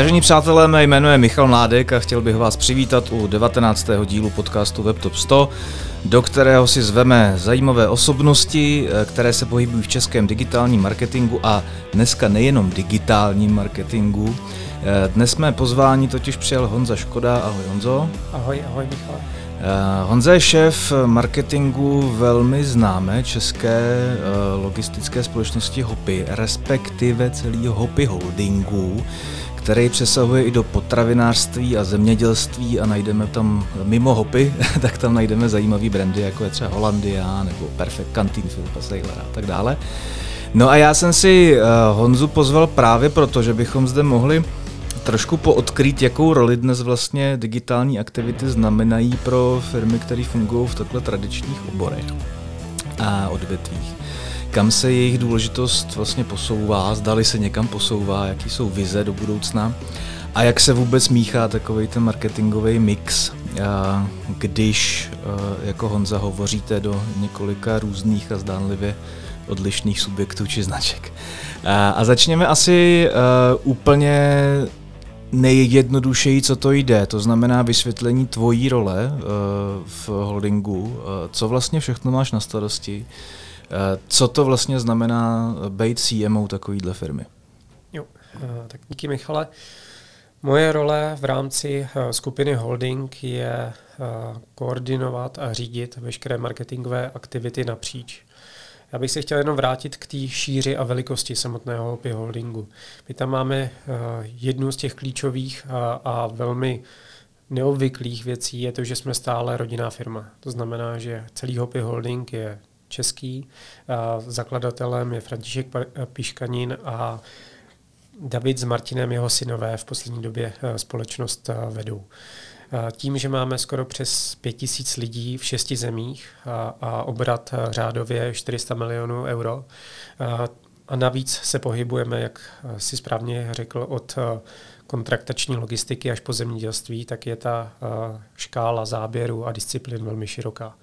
Vážení přátelé, mé jméno je Michal Mládek a chtěl bych vás přivítat u 19. dílu podcastu WebTop 100, do kterého si zveme zajímavé osobnosti, které se pohybují v českém digitálním marketingu a dneska nejenom digitálním marketingu. Dnes jsme pozvání totiž přijal Honza Škoda. Ahoj Honzo. Ahoj, ahoj Michal. Honza je šéf marketingu velmi známé české logistické společnosti Hopy, respektive celého Hopy Holdingu který přesahuje i do potravinářství a zemědělství a najdeme tam mimo hopy, tak tam najdeme zajímavé brandy, jako je třeba Holandia nebo Perfect Canteen Filipa Sailora a tak dále. No a já jsem si uh, Honzu pozval právě proto, že bychom zde mohli trošku poodkrýt, jakou roli dnes vlastně digitální aktivity znamenají pro firmy, které fungují v takhle tradičních oborech a odvětvích kam se jejich důležitost vlastně posouvá, zdali se někam posouvá, jaký jsou vize do budoucna a jak se vůbec míchá takový ten marketingový mix, když jako Honza hovoříte do několika různých a zdánlivě odlišných subjektů či značek. A začněme asi úplně nejjednodušeji, co to jde, to znamená vysvětlení tvojí role v holdingu, co vlastně všechno máš na starosti, co to vlastně znamená být CMO takovýhle firmy? Jo, eh, tak díky Michale. Moje role v rámci eh, skupiny Holding je koordinovat a řídit veškeré marketingové aktivity napříč. Já bych se chtěl jenom vrátit k té šíři a velikosti samotného Hopy Holdingu. My tam máme jednu z těch klíčových a, a velmi neobvyklých věcí je to, že jsme stále rodinná firma. To znamená, že celý Hopy Holding je český. Zakladatelem je František Piškanin a David s Martinem, jeho synové, v poslední době e, společnost e, vedou. Tím, že máme skoro přes 5000 lidí v šesti zemích a, obrat e, řádově 400 milionů euro, a, a navíc se pohybujeme, jak si správně řekl, od kontraktační logistiky až po zemědělství, tak je ta škála záběru a disciplín velmi široká.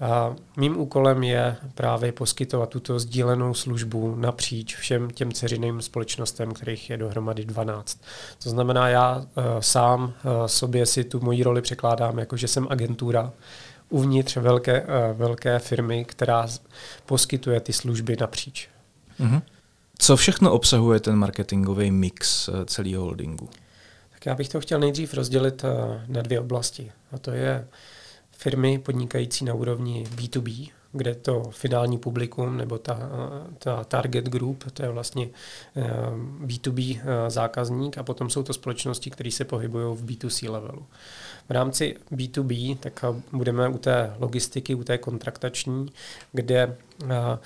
A mým úkolem je právě poskytovat tuto sdílenou službu napříč všem těm ceřiným společnostem, kterých je dohromady 12. To znamená, já uh, sám uh, sobě si tu moji roli překládám jako, že jsem agentura uvnitř velké, uh, velké firmy, která poskytuje ty služby napříč. Mm-hmm. Co všechno obsahuje ten marketingový mix celého holdingu? Tak já bych to chtěl nejdřív rozdělit na dvě oblasti. A to je firmy podnikající na úrovni B2B, kde to finální publikum nebo ta, ta target group, to je vlastně B2B eh, eh, zákazník a potom jsou to společnosti, které se pohybují v B2C levelu. V rámci B2B tak budeme u té logistiky, u té kontraktační, kde eh,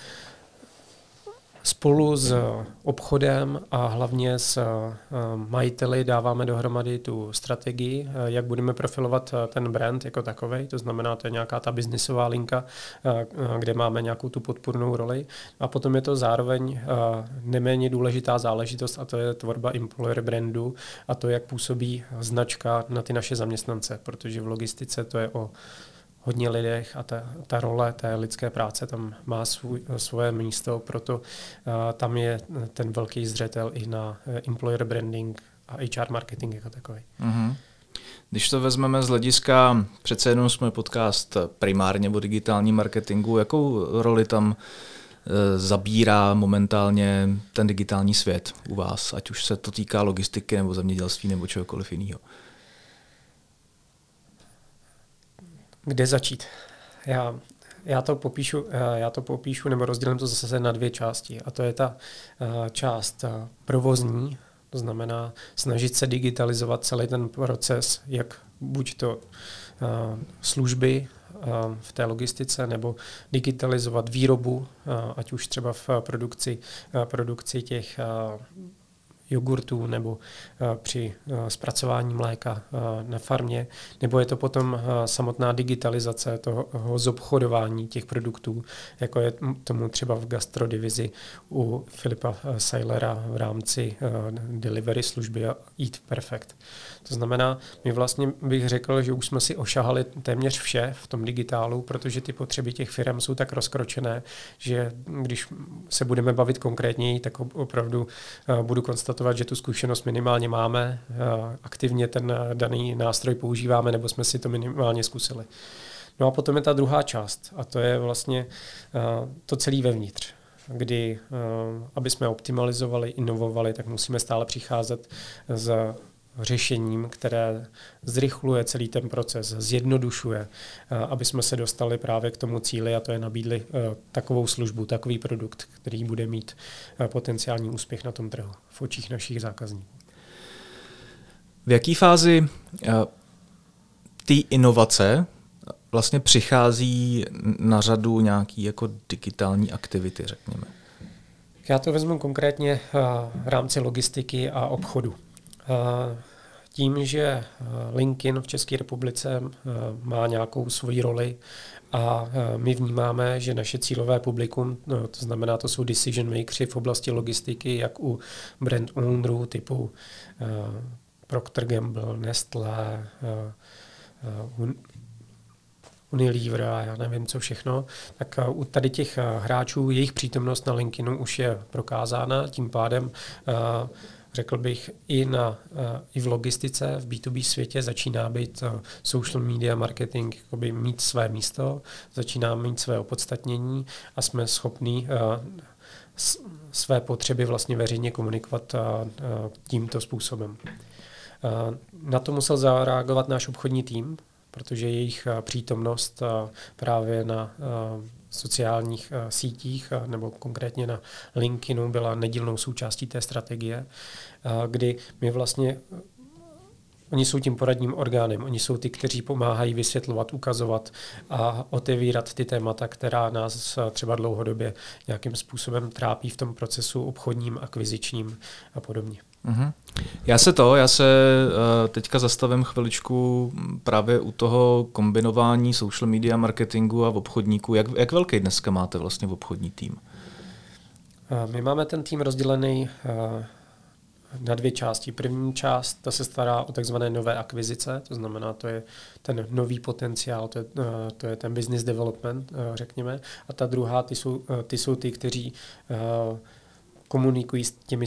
Spolu s obchodem a hlavně s eh, majiteli dáváme dohromady tu strategii, eh, jak budeme profilovat eh, ten brand jako takový. To znamená, to je nějaká ta biznisová linka, kde máme nějakou tu podpůrnou roli. A potom je to zároveň neméně důležitá záležitost a to je tvorba employer brandu a to, jak působí značka na ty naše zaměstnance, protože v logistice to je o hodně lidech a ta, ta role té lidské práce tam má svůj, svoje místo, proto uh, tam je ten velký zřetel i na uh, employer branding a HR marketing jako takový. Mm-hmm. Když to vezmeme z hlediska, přece jenom jsme podcast primárně o digitálním marketingu, jakou roli tam e, zabírá momentálně ten digitální svět u vás, ať už se to týká logistiky nebo zemědělství nebo čehokoliv jiného? Kde začít? Já, já, to popíšu, eh, já to popíšu nebo rozdělím to zase na dvě části. A to je ta eh, část eh, provozní, to znamená snažit se digitalizovat celý ten proces, jak buď to služby v té logistice nebo digitalizovat výrobu, ať už třeba v produkci, produkci těch jogurtů nebo eh, při eh, zpracování mléka eh, na farmě, nebo je to potom samotná digitalizace toho zobchodování těch produktů, jako je tomu třeba v gastrodivizi u Filipa Sailera v rámci delivery služby Eat Perfect. To znamená, my vlastně bych řekl, že už jsme si ošahali téměř vše v tom digitálu, protože ty potřeby těch firm jsou tak rozkročené, že když se budeme bavit konkrétněji, tak opravdu budu konstatovat, konstatovat, že tu zkušenost minimálně máme, aktivně ten daný nástroj používáme, nebo jsme si to minimálně zkusili. No a potom je ta druhá část a to je vlastně to celé vevnitř kdy, aby jsme optimalizovali, inovovali, tak musíme stále přicházet s řešením, které zrychluje celý ten proces, zjednodušuje, aby jsme se dostali právě k tomu cíli a to je nabídli takovou službu, takový produkt, který bude mít potenciální úspěch na tom trhu v očích našich zákazníků. V jaké fázi ty inovace vlastně přichází na řadu nějaký jako digitální aktivity, řekněme? Já to vezmu konkrétně v rámci logistiky a obchodu. Tím, že LinkedIn v České republice má nějakou svoji roli a my vnímáme, že naše cílové publikum, no, to znamená, to jsou decision makers v oblasti logistiky, jak u brand ownerů typu Procter Gamble, Nestlé, Unilever a já nevím co všechno, tak u tady těch hráčů jejich přítomnost na LinkedInu už je prokázána, tím pádem řekl bych, i, na, i v logistice, v B2B světě začíná být social media marketing jakoby mít své místo, začíná mít své opodstatnění a jsme schopní své potřeby vlastně veřejně komunikovat tímto způsobem. Na to musel zareagovat náš obchodní tým, protože jejich přítomnost právě na sociálních sítích, nebo konkrétně na LinkedInu byla nedílnou součástí té strategie, kdy my vlastně Oni jsou tím poradním orgánem, oni jsou ty, kteří pomáhají vysvětlovat, ukazovat a otevírat ty témata, která nás třeba dlouhodobě nějakým způsobem trápí v tom procesu obchodním, akvizičním a podobně. Mm-hmm. Já se to, já se uh, teďka zastavím chviličku právě u toho kombinování social media marketingu a v obchodníků. Jak, jak velký dneska máte vlastně v obchodní tým? My máme ten tým rozdělený uh, na dvě části. První část ta se stará o takzvané nové akvizice, to znamená, to je ten nový potenciál, to je, eh, to je ten business development, řekněme. A ta druhá, ty jsou ty, jsou ty kteří komunikují s těmi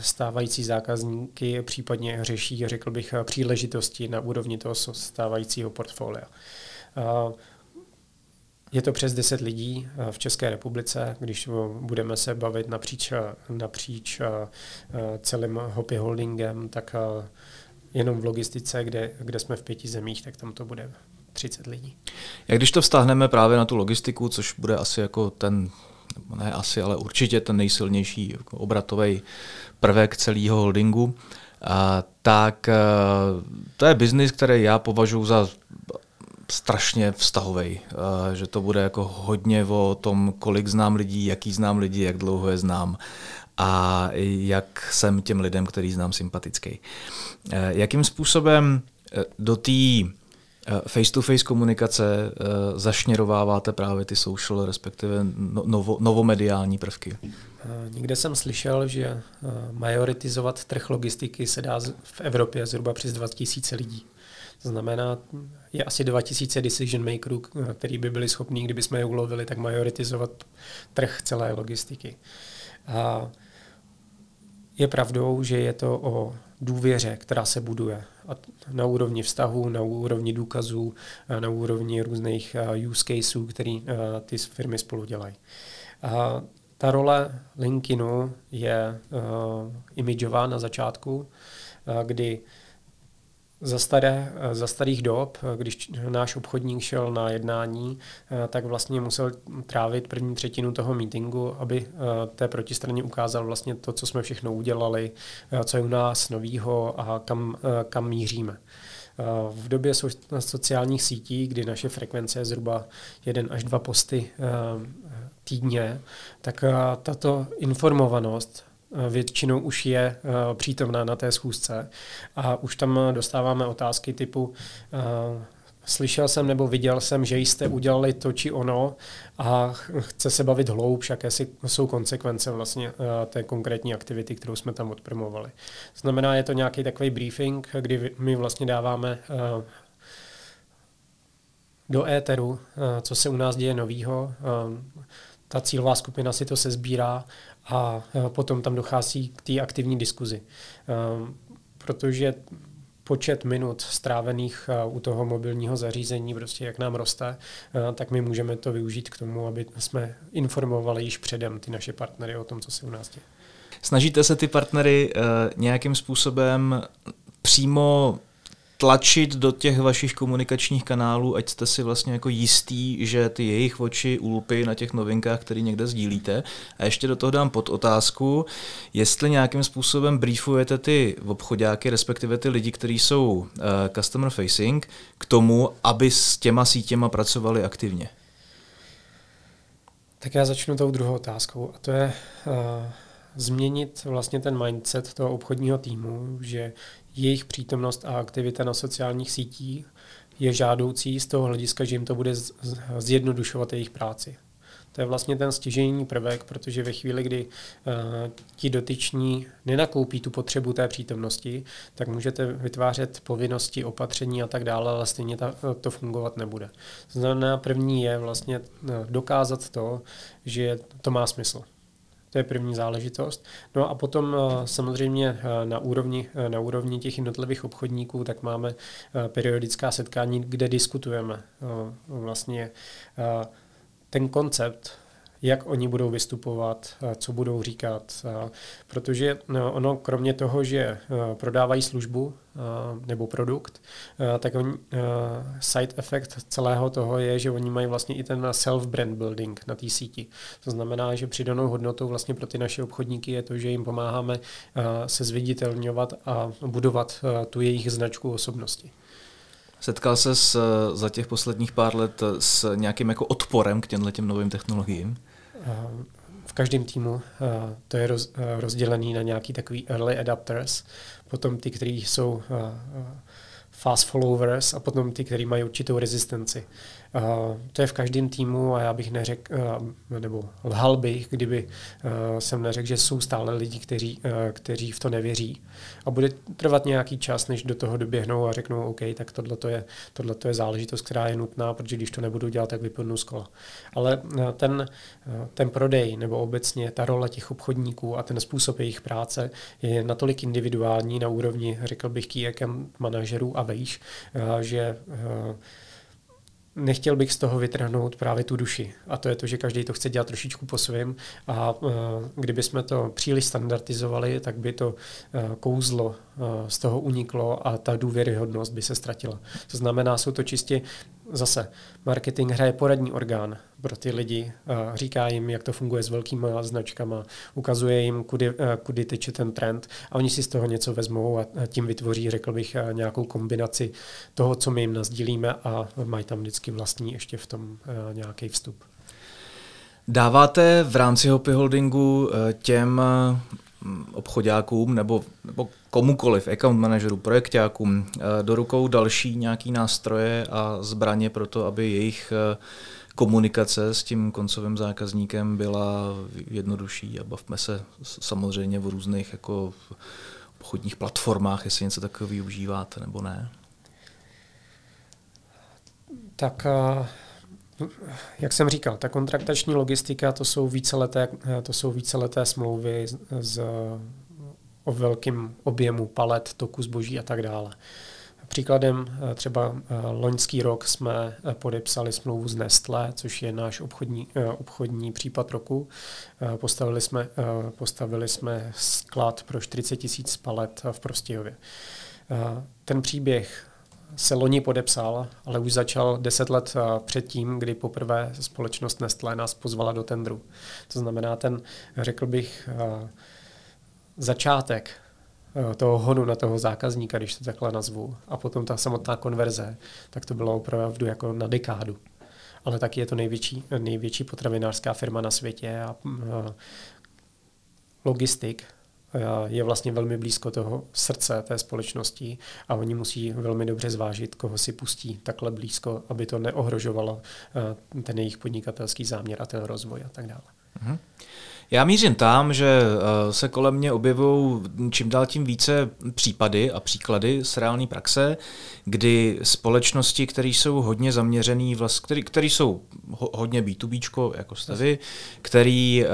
stávající zákazníky, případně řeší, řekl bych, příležitosti na úrovni toho stávajícího portfolia. Je to přes 10 lidí v České republice, když budeme se bavit napříč, napříč celým Hopi Holdingem, tak jenom v logistice, kde, kde jsme v pěti zemích, tak tam to bude 30 lidí. Jak když to vztáhneme právě na tu logistiku, což bude asi jako ten ne asi, ale určitě ten nejsilnější jako obratový prvek celého holdingu, a, tak a, to je biznis, který já považuji za strašně vztahový, že to bude jako hodně o tom, kolik znám lidí, jaký znám lidi, jak dlouho je znám a jak jsem těm lidem, který znám, sympatický. Jakým způsobem do té Eh, face-to-face komunikace eh, zašněrováváte právě ty social, respektive no, novo, novomediální prvky? Eh, někde jsem slyšel, že majoritizovat trh logistiky se dá v Evropě zhruba přes 2000 lidí. To znamená, je asi 2000 decision makerů, který by byli schopní, kdyby jsme je ulovili, tak majoritizovat trh celé logistiky. A je pravdou, že je to o důvěře, která se buduje na úrovni vztahu, na úrovni důkazů, na úrovni různých use caseů, který ty firmy spolu dělají. Ta role LinkedInu je imidžová na začátku, kdy za, staré, za starých dob, když náš obchodník šel na jednání, tak vlastně musel trávit první třetinu toho meetingu, aby té protistraně ukázal vlastně to, co jsme všechno udělali, co je u nás novýho a kam, kam míříme. V době sociálních sítí, kdy naše frekvence je zhruba jeden až dva posty týdně, tak tato informovanost většinou už je eh, přítomná na té schůzce a už tam dostáváme otázky typu eh, slyšel jsem nebo viděl jsem, že jste udělali to či ono a chce se bavit hloubš, jaké jsou konsekvence vlastně eh, té konkrétní aktivity, kterou jsme tam odpromovali. Znamená, je to nějaký takový briefing, kdy my vlastně dáváme do éteru, co se u nás děje novýho. Ta cílová skupina si to sezbírá a potom tam dochází k té aktivní diskuzi. Protože počet minut strávených u toho mobilního zařízení, prostě jak nám roste, tak my můžeme to využít k tomu, aby jsme informovali již předem ty naše partnery o tom, co se u nás děje. Snažíte se ty partnery nějakým způsobem přímo tlačit do těch vašich komunikačních kanálů, ať jste si vlastně jako jistý, že ty jejich oči ulpy na těch novinkách, které někde sdílíte. A ještě do toho dám pod otázku, jestli nějakým způsobem briefujete ty obchodáky, respektive ty lidi, kteří jsou uh, customer facing, k tomu, aby s těma sítěma pracovali aktivně. Tak já začnu tou druhou otázkou a to je uh, změnit vlastně ten mindset toho obchodního týmu, že jejich přítomnost a aktivita na sociálních sítích je žádoucí z toho hlediska, že jim to bude zjednodušovat jejich práci. To je vlastně ten stěžejní prvek, protože ve chvíli, kdy uh, ti dotyční nenakoupí tu potřebu té přítomnosti, tak můžete vytvářet povinnosti, opatření a tak dále, ale stejně ta, to fungovat nebude. Znamená, první je vlastně eh, dokázat to, že to má smysl. To je první záležitost. No a potom eh, samozřejmě eh, na úrovni, eh, na úrovni těch jednotlivých obchodníků tak máme periodická setkání, kde diskutujeme vlastně ten koncept jak oni budou vystupovat, co budou říkat. Protože no, ono, kromě toho, že prodávají službu nebo produkt, tak oni, side effect celého toho je, že oni mají vlastně i ten self-brand building na té síti. To znamená, že přidanou hodnotou vlastně pro ty naše obchodníky je to, že jim pomáháme se zviditelňovat a budovat tu jejich značku osobnosti. Setkal se za těch posledních pár let s nějakým jako odporem k těmhle těm novým technologiím? V každém týmu eh, to je eh, rozdělený na nějaký takový early adapters, potom ty, kteří jsou eh, fast followers a potom ty, kteří mají určitou rezistenci. Uh, to je v každém týmu a já bych neřekl, uh, nebo lhal bych, kdyby uh, jsem neřekl, že jsou stále lidi, kteří, kteří v to nevěří. A bude trvat nějaký čas, než do toho doběhnou a řeknou, OK, tak tohle je, tohleto je záležitost, která je nutná, protože když to nebudu dělat, tak vypadnu z kola. Ale ten, ten prodej nebo obecně ta role těch obchodníků a ten způsob jejich práce je natolik individuální na úrovni, řekl bych, account manažerů a vejš, že nechtěl bych z toho vytrhnout právě tu duši. A to je to, že každý to chce dělat trošičku po svém. A uh, kdyby jsme to příliš standardizovali, tak by to uh, kouzlo z toho uniklo a ta důvěryhodnost by se ztratila. To znamená, jsou to čistě zase marketing hraje poradní orgán pro ty lidi, říká jim, jak to funguje s velkýma značkama, ukazuje jim, kudy, kudy teče ten trend a oni si z toho něco vezmou a tím vytvoří, řekl bych, nějakou kombinaci toho, co my jim nazdílíme a mají tam vždycky vlastní ještě v tom nějaký vstup. Dáváte v rámci Hopi Holdingu těm obchodákům nebo, nebo komukoliv, account manažerům, projektákům, eh, do rukou další nějaký nástroje a zbraně pro to, aby jejich eh, komunikace s tím koncovým zákazníkem byla jednodušší a bavme se samozřejmě o různých jako obchodních platformách, jestli něco takového využíváte nebo ne. Tak eh, jak jsem říkal, ta kontraktační logistika, to jsou víceleté, to jsou víceleté smlouvy z, o velkém objemu palet, toku zboží a tak dále. Příkladem eh, třeba eh, loňský rok jsme eh, podepsali smlouvu s Nestlé, což je náš obchodní, obchodní případ roku. Postavili jsme, postavili jsme sklad pro 40 tisíc palet v Prostějově. Ten příběh se loni podepsal, ale už začal deset let předtím, kdy poprvé společnost Nestlé nás pozvala do tendru. To znamená ten, řekl bych, začátek eh, toho honu na toho zákazníka, když to takhle nazvu, a potom ta samotná konverze, tak to bylo opravdu jako na dekádu. Ale taky je to největší, největší potravinářská firma na světě a logistik je vlastně velmi blízko toho srdce té společnosti a oni musí velmi dobře zvážit, koho si pustí takhle blízko, aby to neohrožovalo eh, ten jejich podnikatelský záměr a ten rozvoj a tak dále. Mhm. Já mířím tam, že eh, se kolem mě objevují čím dál tím více případy a příklady z reálné praxe, kdy společnosti, které jsou hodně zaměřený, vlast, který, který jsou hodně B2B, jako jste vy, který uh,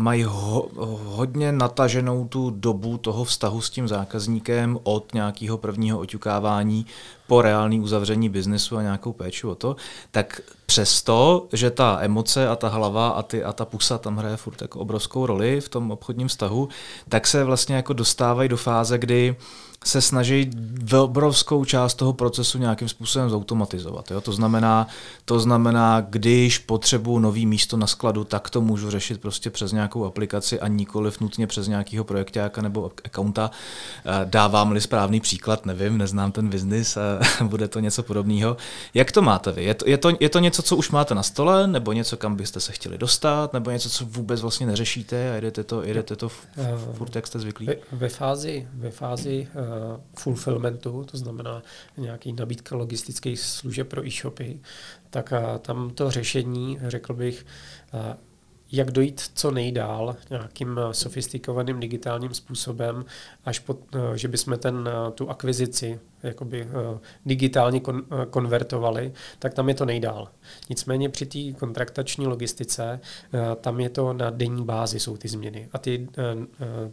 mají ho, hodně nataženou tu dobu toho vztahu s tím zákazníkem od nějakého prvního oťukávání po reálný uzavření biznesu a nějakou péči o to, tak přesto, že ta emoce a ta hlava a, ty, a ta pusa tam hraje furt jako obrovskou roli v tom obchodním vztahu, tak se vlastně jako dostávají do fáze, kdy se snaží obrovskou část toho procesu nějakým způsobem zautomatizovat. Jo? To, znamená, to znamená, když potřebuji nový místo na skladu, tak to můžu řešit prostě přes nějakou aplikaci a nikoliv nutně přes nějakého projektáka nebo accounta. Eh, dávám-li správný příklad, nevím, neznám ten biznis, bude to něco podobného. Jak to máte vy? Je to, je, to, je to něco, co už máte na stole, nebo něco, kam byste se chtěli dostat, nebo něco, co vůbec vlastně neřešíte a jedete to, jedete to eh, furt, jak jste zvyklí? Ve, ve fázi, ve fázi fulfillmentu, to znamená nějaký nabídka logistických služeb pro e-shopy, tak tam to řešení, řekl bych, jak dojít co nejdál nějakým sofistikovaným digitálním způsobem, až po, že bychom ten, tu akvizici jakoby uh, digitálně kon, uh, konvertovali, tak tam je to nejdál. Nicméně při té kontraktační logistice uh, tam je to na denní bázi jsou ty změny. A ty,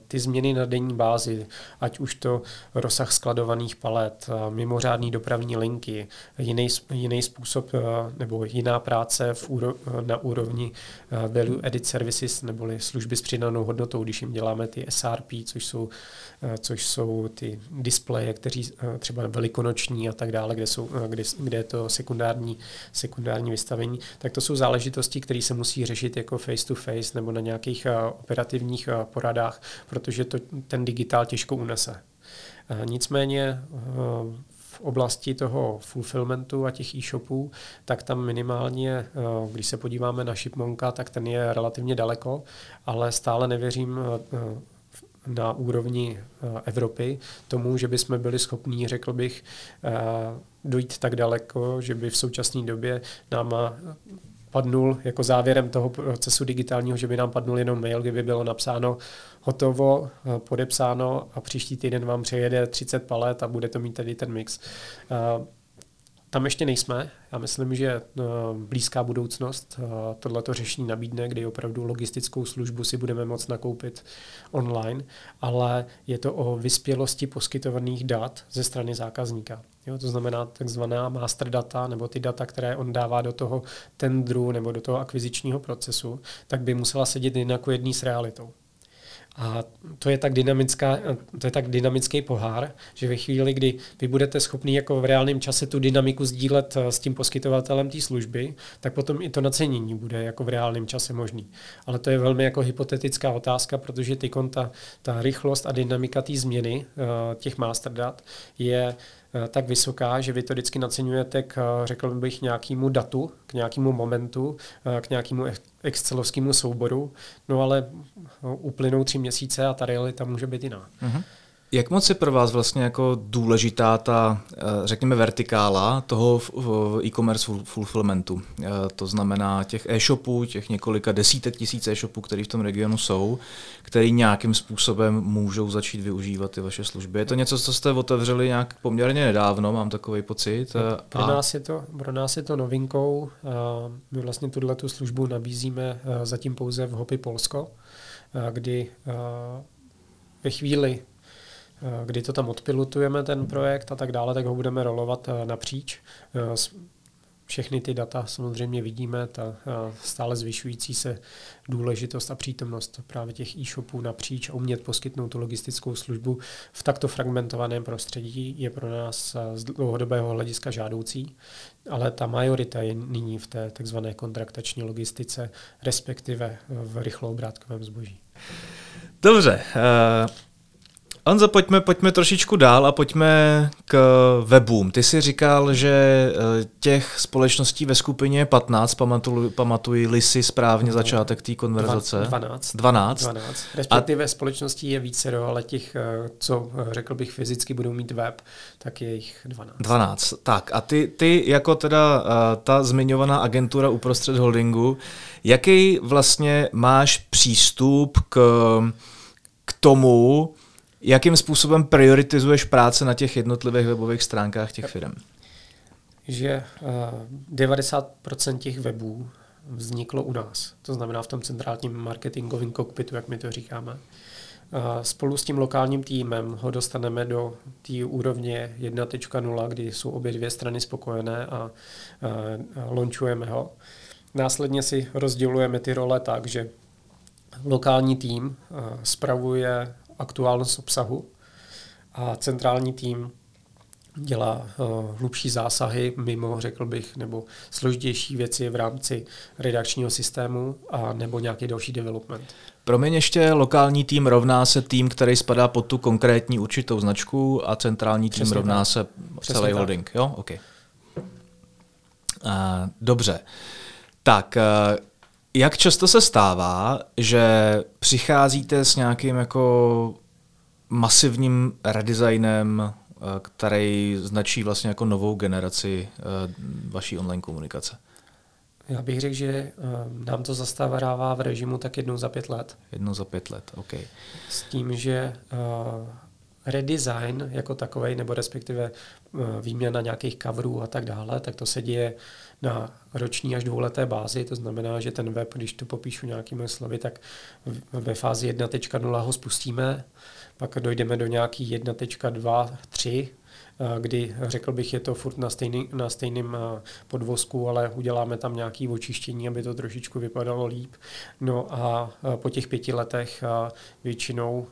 ty změny na denní bázi, ať už to rozsah skladovaných palet, mimořádný dopravní linky, jiný, jiný způsob nebo jiná práce v úro, na úrovni value edit services neboli služby s přidanou hodnotou, když jim děláme ty SRP, což jsou, což jsou ty displeje, kteří třeba třeba velikonoční a tak dále, kde, jsou, eh, kde, kde je to sekundární, sekundární vystavení, tak to jsou záležitosti, které se musí řešit jako face to face nebo na nějakých eh, operativních eh, poradách, protože to ten digitál těžko unese. Nicméně v oblasti toho fulfillmentu a těch e-shopů, tak tam minimálně, když se podíváme na Shipmonka, tak ten je relativně daleko, ale stále nevěřím na úrovni eh, Evropy tomu, že bychom byli schopní, řekl bych, eh, dojít tak daleko, že by v současné době nám eh, padnul jako závěrem toho procesu digitálního, že by nám padnul jenom mail, kde by bylo napsáno hotovo, podepsáno a příští týden vám přejede 30 palet a bude to mít tedy ten mix. Tam ještě nejsme. Já myslím, že eh, blízká budoucnost eh, tohleto řešení nabídne, kdy opravdu logistickou službu si budeme moct nakoupit online, ale je to o vyspělosti poskytovaných dat ze strany zákazníka. Jo, to znamená takzvaná master data, nebo ty data, které on dává do toho tendru nebo do toho akvizičního procesu, tak by musela sedět jen jako jedný s realitou. A to je tak, dynamická, to je tak dynamický pohár, že ve chvíli, kdy vy budete schopni jako v reálném čase tu dynamiku sdílet eh, s tím poskytovatelem té služby, tak potom i to nacenění bude jako v reálném čase možný. Ale to je velmi jako hypotetická otázka, protože ty ta, ta rychlost a dynamika té změny eh, těch master dat je tak vysoká, že vy to vždycky naceňujete k, eh, řekl bych, nějakému datu, k nějakému momentu, eh, k nějakému excelovskému souboru, no ale uplynou tři měsíce a ta realita může být jiná. Uh-huh. Jak moc je pro vás vlastně jako důležitá ta, eh, řekněme, vertikála toho e-commerce fulfillmentu? Eh, to znamená těch e-shopů, těch několika desítek tisíc e-shopů, které v tom regionu jsou, který nějakým způsobem můžou začít využívat ty vaše služby. Je to něco, co jste otevřeli nějak poměrně nedávno, mám takový pocit. Eh, pro, a... nás je to, pro nás je to novinkou. My vlastně tuhle tu službu nabízíme zatím pouze v Hopy Polsko, kdy ve chvíli, kdy to tam odpilotujeme, ten projekt a tak dále, tak ho budeme rolovat eh, napříč. Eh, všechny ty data samozřejmě vidíme, ta stále zvyšující se důležitost a přítomnost právě těch e-shopů napříč a umět poskytnout tu logistickou službu v takto fragmentovaném prostředí je pro nás z dlouhodobého hlediska žádoucí, ale ta majorita je nyní v té takzvané kontraktační logistice, respektive v rychlobrátkovém zboží. Dobře, Honzo, pojďme, pojďme trošičku dál a pojďme k webům. Ty jsi říkal, že eh, těch společností ve skupině je 15, pamatuji, pamatuji si správně začátek té konverzace. 12. 12. 12. Respektive a... společností je více, ale těch, eh, co eh, řekl bych fyzicky budou mít web, tak je jich 12. 12. Tak a ty, ty jako teda ta zmiňovaná agentura uprostřed holdingu, jaký vlastně máš přístup k, k tomu, jakým způsobem prioritizuješ práce na těch jednotlivých webových stránkách těch firm? Že uh, 90% těch webů vzniklo u nás. To znamená v tom centrálním marketingovém kokpitu, jak my to říkáme. Uh, spolu s tím lokálním týmem ho dostaneme do té úrovně 1.0, kdy jsou obě dvě strany spokojené a, a launchujeme ho. Následně si rozdělujeme ty role tak, že lokální tým spravuje aktuálnost obsahu a centrální tým dělá uh, hlubší zásahy mimo, řekl bych, nebo složitější věci v rámci redakčního systému a nebo nějaký další development. Promiň ještě, lokální tým rovná se tým, který spadá pod tu konkrétní určitou značku a centrální tým Přesně rovná tak. se Přesně celý tak. holding, jo? OK. Uh, dobře. Tak, uh, jak často se stává, že přicházíte s nějakým jako masivním redesignem, eh, který značí vlastně jako novou generaci eh, vaší online komunikace? Já bych řekl, že eh, nám to zastává v režimu tak jednou za pět let. Jednou za pět let, OK. S tím, že redesign jako takový, nebo respektive výměna nějakých coverů a tak dále, tak to se děje na roční až dvouleté bázi, to znamená, že ten web, když to popíšu nějakými slovy, tak ve fázi 1.0 ho spustíme, pak dojdeme do nějaký 1.2, 3, kdy řekl bych, je to furt na, stejný, na stejném podvozku, ale uděláme tam nějaké očištění, aby to trošičku vypadalo líp. No a po těch pěti letech většinou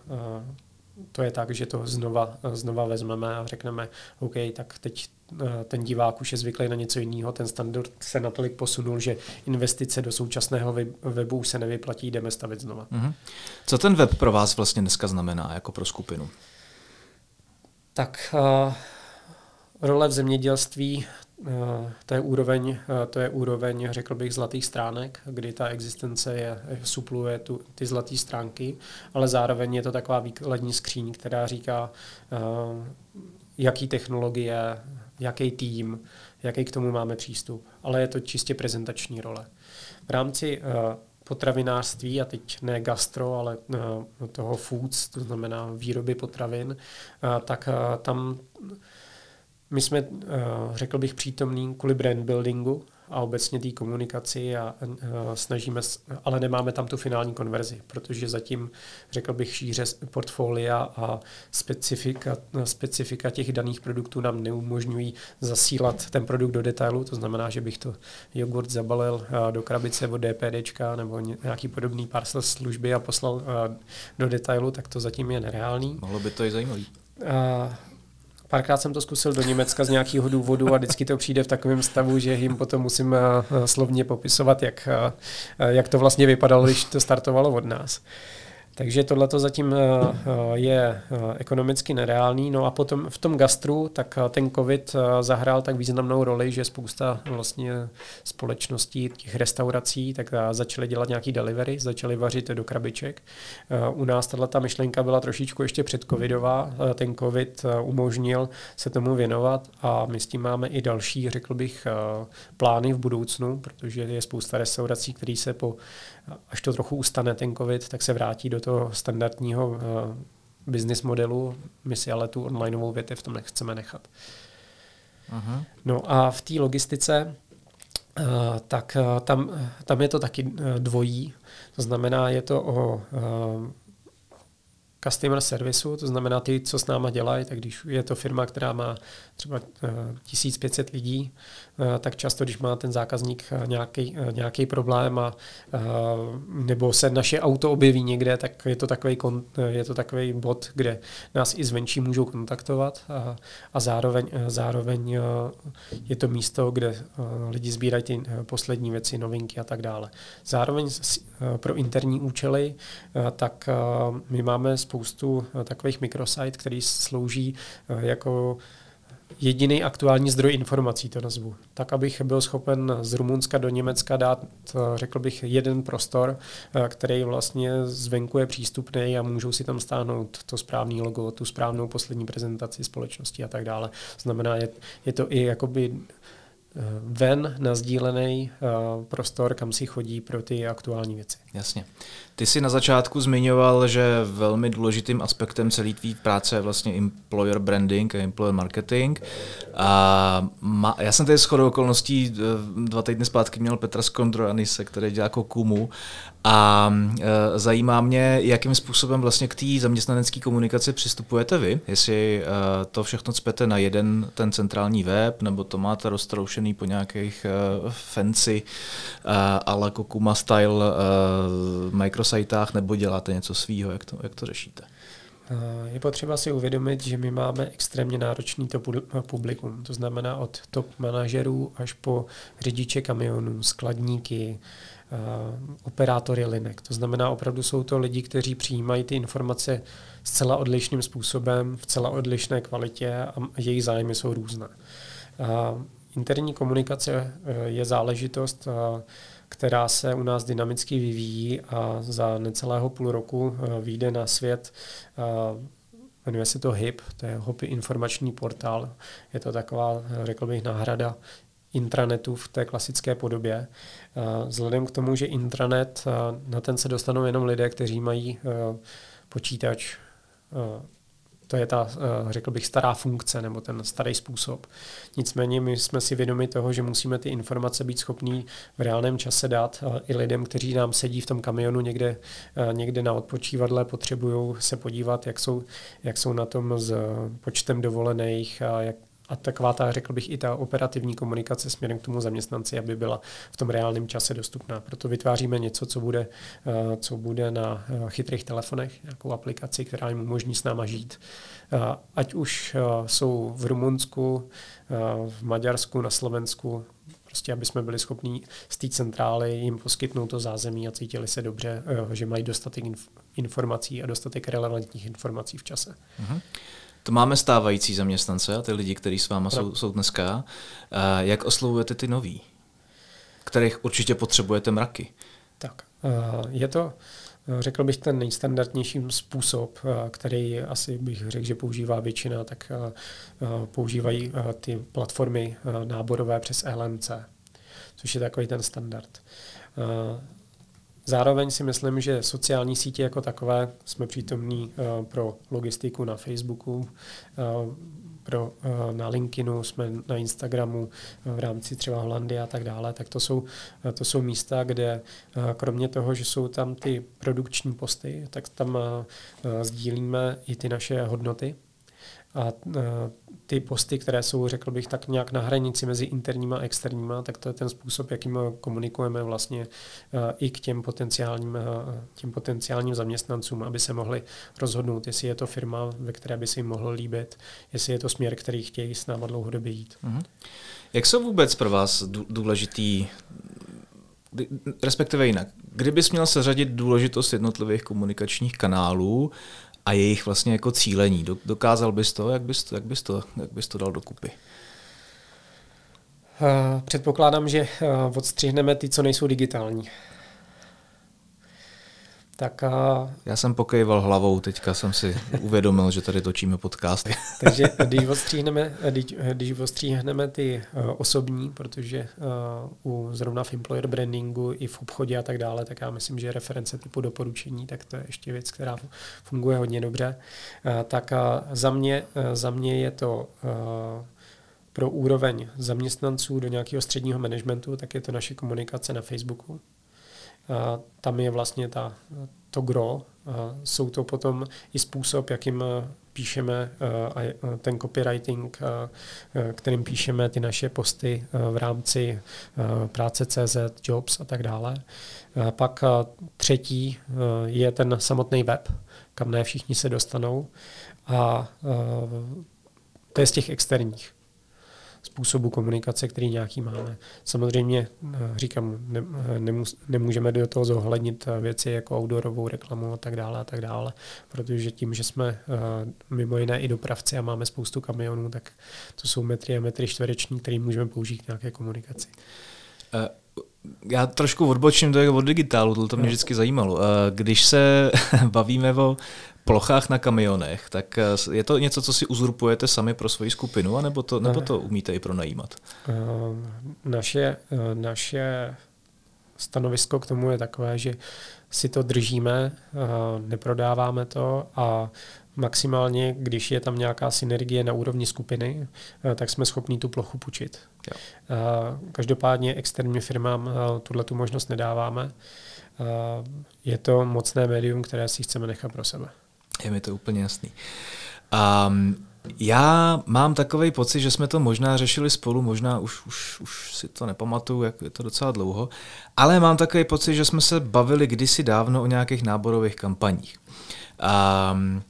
to je tak, že to znova, znova vezmeme a řekneme, OK, tak teď eh, ten divák už je zvyklý na něco jiného, ten standard se natolik posunul, že investice do současného webu se nevyplatí, jdeme stavit znova. Mm-hmm. Co ten web pro vás vlastně dneska znamená jako pro skupinu? Tak uh, role v zemědělství to je úroveň, eh, to je úroveň, řekl bych, zlatých stránek, kdy ta existence je, supluje tu, ty zlaté stránky, ale zároveň je to taková výkladní skříň, která říká, eh, jaký technologie, jaký tým, jaký k tomu máme přístup. Ale je to čistě prezentační role. V rámci potravinářství, a teď ne gastro, ale toho foods, to znamená výroby potravin, tak tam my jsme, eh, řekl bych, přítomní kvůli brand buildingu a obecně té komunikaci a snažíme, ale nemáme tam tu finální konverzi, protože zatím, řekl bych, šíře portfolia a specifika, specifika těch daných produktů nám neumožňují zasílat ten produkt do detailu, to znamená, že bych to jogurt zabalil eh, do krabice od DPDčka nebo nějaký podobný parcel služby a poslal eh, do detailu, tak to zatím je nereálný. Mohlo by to i zajímavý. Párkrát jsem to zkusil do Německa z nějakého důvodu a vždycky to přijde v takovém stavu, že jim potom musím eh, slovně popisovat, jak, eh, jak to vlastně vypadalo, když to startovalo od nás. Takže tohle to zatím eh, eh, je eh, ekonomicky nereálný. No a potom v tom gastru, tak ten covid zahrál tak významnou roli, že spousta vlastně společností, těch restaurací, tak začaly dělat nějaký delivery, začaly vařit do krabiček. U nás tahle ta myšlenka byla trošičku ještě předcovidová. Ten covid umožnil se tomu věnovat a my s tím máme i další, řekl bych, plány v budoucnu, protože je spousta restaurací, které se po až to trochu ustane ten covid, tak se vrátí do toho standardního uh, business modelu. My si ale tu onlineovou větev v tom nechceme nechat. Aha. No a v té logistice, uh, tak uh, tam, tam je to taky uh, dvojí. To znamená, je to o customer servisu, to znamená ty, co s náma dělají, tak když je to firma, která má třeba 1500 eh, lidí, eh, tak často, když má ten zákazník nějaký, eh, nějaký problém a, nebo se naše auto objeví někde, tak je to takový, je to takový bod, kde nás i zvenčí můžou kontaktovat a, a zároveň, zároveň je to místo, kde lidi sbírají ty poslední věci, novinky a tak dále. Zároveň pro interní účely, tak my máme spoustu spoustu takových mikrosite, který slouží jako jediný aktuální zdroj informací, to nazvu. Tak, abych byl schopen z Rumunska do Německa dát, řekl bych, jeden prostor, eh, který vlastně zvenku je přístupný a můžou si tam stáhnout to správné logo, tu správnou poslední prezentaci společnosti a tak dále. Znamená, je, je to i jakoby eh, ven na sdílený eh, prostor, kam si chodí pro ty aktuální věci. Jasně. Ty jsi na začátku zmiňoval, že velmi důležitým aspektem celé tvý práce je vlastně employer branding a employer marketing. A ma, já jsem tady shodou okolností eh, dva týdny zpátky měl Petra Skondroanise, který dělá Kokumu a e, zajímá mě, jakým způsobem vlastně k té zaměstnanecké komunikaci přistupujete vy, jestli e, to všechno cpete na jeden ten centrální web, nebo to máte roztroušený po nějakých e, fancy e, ale Kokuma style e, Microsoft mikrosajtách nebo děláte něco svýho? Jak to, jak to řešíte? Eh, je potřeba si uvědomit, že my máme extrémně náročný to publikum. To znamená od top manažerů až po řidiče kamionů, skladníky, eh, operátory linek. To znamená, opravdu jsou to lidi, kteří přijímají ty informace zcela odlišným způsobem, v celá odlišné kvalitě a jejich zájmy jsou různé. Interní komunikace eh, je záležitost, která se u nás dynamicky vyvíjí a za necelého půl roku eh, vyjde na svět eh, Jmenuje se to HIP, to je HOPy informační portál. Je to taková, řekl bych, náhrada intranetu v té klasické podobě. Eh, vzhledem k tomu, že intranet, na ten se dostanou jenom lidé, kteří mají počítač to je ta, eh, řekl bych, stará funkce nebo ten starý způsob. Nicméně my jsme si vědomi toho, že musíme ty informace být schopní v reálném čase dát i lidem, kteří nám sedí v tom kamionu někde, eh, někde na odpočívadle, potřebují se podívat, jak jsou, jak jsou na tom s počtem dovolených a jak, a taková ta, řekl bych, i ta operativní komunikace směrem k tomu zaměstnanci, aby byla v tom reálném čase dostupná. Proto vytváříme něco, co bude, eh, co bude na eh, chytrých telefonech, nějakou aplikaci, která jim umožní s náma žít. Eh, ať už jsou v Rumunsku, v Maďarsku, na Slovensku, prostě aby jsme byli schopni z té centrály jim poskytnout to zázemí a cítili se dobře, že mají dostatek informací a dostatek relevantních informací v čase. Uh-huh. To máme stávající zaměstnance a ty lidi, kteří s váma jsou, jsou dneska. Jak oslovujete ty nový, kterých určitě potřebujete mraky? Tak, je to, řekl bych, ten nejstandardnější způsob, který asi bych řekl, že používá většina, tak používají ty platformy náborové přes LMC, což je takový ten standard. Zároveň si myslím, že sociální sítě jako takové jsme přítomní uh, pro logistiku na Facebooku, uh, pro, uh, na LinkedInu, jsme na Instagramu v rámci třeba Holandy a tak dále, tak to jsou, to jsou místa, kde kromě toho, že jsou tam ty produkční posty, tak tam sdílíme i ty naše hodnoty, a ty posty, které jsou, řekl bych, tak nějak na hranici mezi interníma a externíma, tak to je ten způsob, jakým komunikujeme vlastně i k těm potenciálním, těm potenciálním zaměstnancům, aby se mohli rozhodnout, jestli je to firma, ve které by se jim mohlo líbit, jestli je to směr, který chtějí s náma dlouhodobě jít. Mm-hmm. Jak jsou vůbec pro vás důležitý respektive jinak. Kdybys měl seřadit důležitost jednotlivých komunikačních kanálů a jejich vlastně jako cílení. Dokázal bys to? Jak bys to, jak bys to, jak bys to dal dokupy? Uh, předpokládám, že uh, odstřihneme ty, co nejsou digitální. Tak a... Já jsem pokejval hlavou, teďka jsem si uvědomil, že tady točíme podcast. Takže když ostříhneme, když, když ostříhneme ty uh, osobní, protože uh, u zrovna v employer brandingu i v obchodě a tak dále, tak já myslím, že reference typu doporučení, tak to je ještě věc, která funguje hodně dobře. Uh, tak uh, za, mě, uh, za mě je to uh, pro úroveň zaměstnanců do nějakého středního managementu, tak je to naše komunikace na Facebooku tam je vlastně ta, to gro. Jsou to potom i způsob, jakým píšeme ten copywriting, kterým píšeme ty naše posty v rámci práce CZ, Jobs a tak dále. Pak třetí je ten samotný web, kam ne všichni se dostanou. A to je z těch externích. Způsobu komunikace, který nějaký máme. Samozřejmě říkám, ne, nemus, nemůžeme do toho zohlednit věci jako outdoorovou reklamu a tak dále a tak dále, protože tím, že jsme mimo jiné i dopravci a máme spoustu kamionů, tak to jsou metry a metry čtvereční, které můžeme použít k nějaké komunikaci. Uh já trošku odbočím do od digitálu, to mě vždycky zajímalo. Když se bavíme o plochách na kamionech, tak je to něco, co si uzurpujete sami pro svoji skupinu, anebo to, nebo to umíte i pronajímat? Naše, naše stanovisko k tomu je takové, že si to držíme, neprodáváme to a maximálně, když je tam nějaká synergie na úrovni skupiny, eh, tak jsme schopni tu plochu půjčit. Jo. Eh, každopádně externím firmám eh, tuhle tu možnost nedáváme. Je to mocné médium, které si chceme nechat pro sebe. Je mi to úplně jasný. Um, já mám takový pocit, že jsme to možná řešili spolu, možná už, už, už si to nepamatuju, jak je to docela dlouho, ale mám takový pocit, že jsme se bavili kdysi dávno o nějakých náborových kampaních. Um,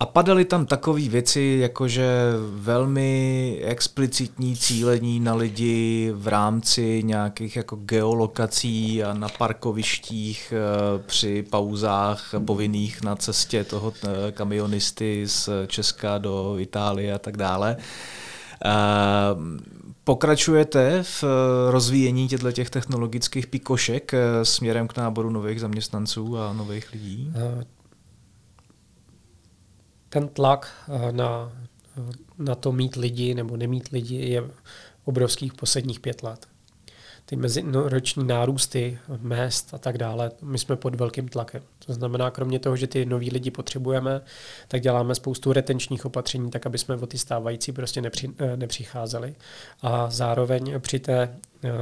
a padaly tam takové věci, jakože velmi explicitní cílení na lidi v rámci nějakých jako geolokací a na parkovištích eh, při pauzách povinných na cestě toho eh, kamionisty z Česka do Itálie a tak dále. Eh, pokračujete v rozvíjení těchto těch technologických pikošek směrem k náboru nových zaměstnanců a nových lidí? Ten tlak eh, na, na to mít lidi nebo nemít lidi je obrovských posledních pět let ty mezinoční nárůsty mest a tak dále, my jsme pod velkým tlakem. To znamená, kromě toho, že ty noví lidi potřebujeme, tak děláme spoustu retenčních opatření, tak aby jsme o ty stávající prostě nepři, eh, nepřicházeli. A zároveň při, té,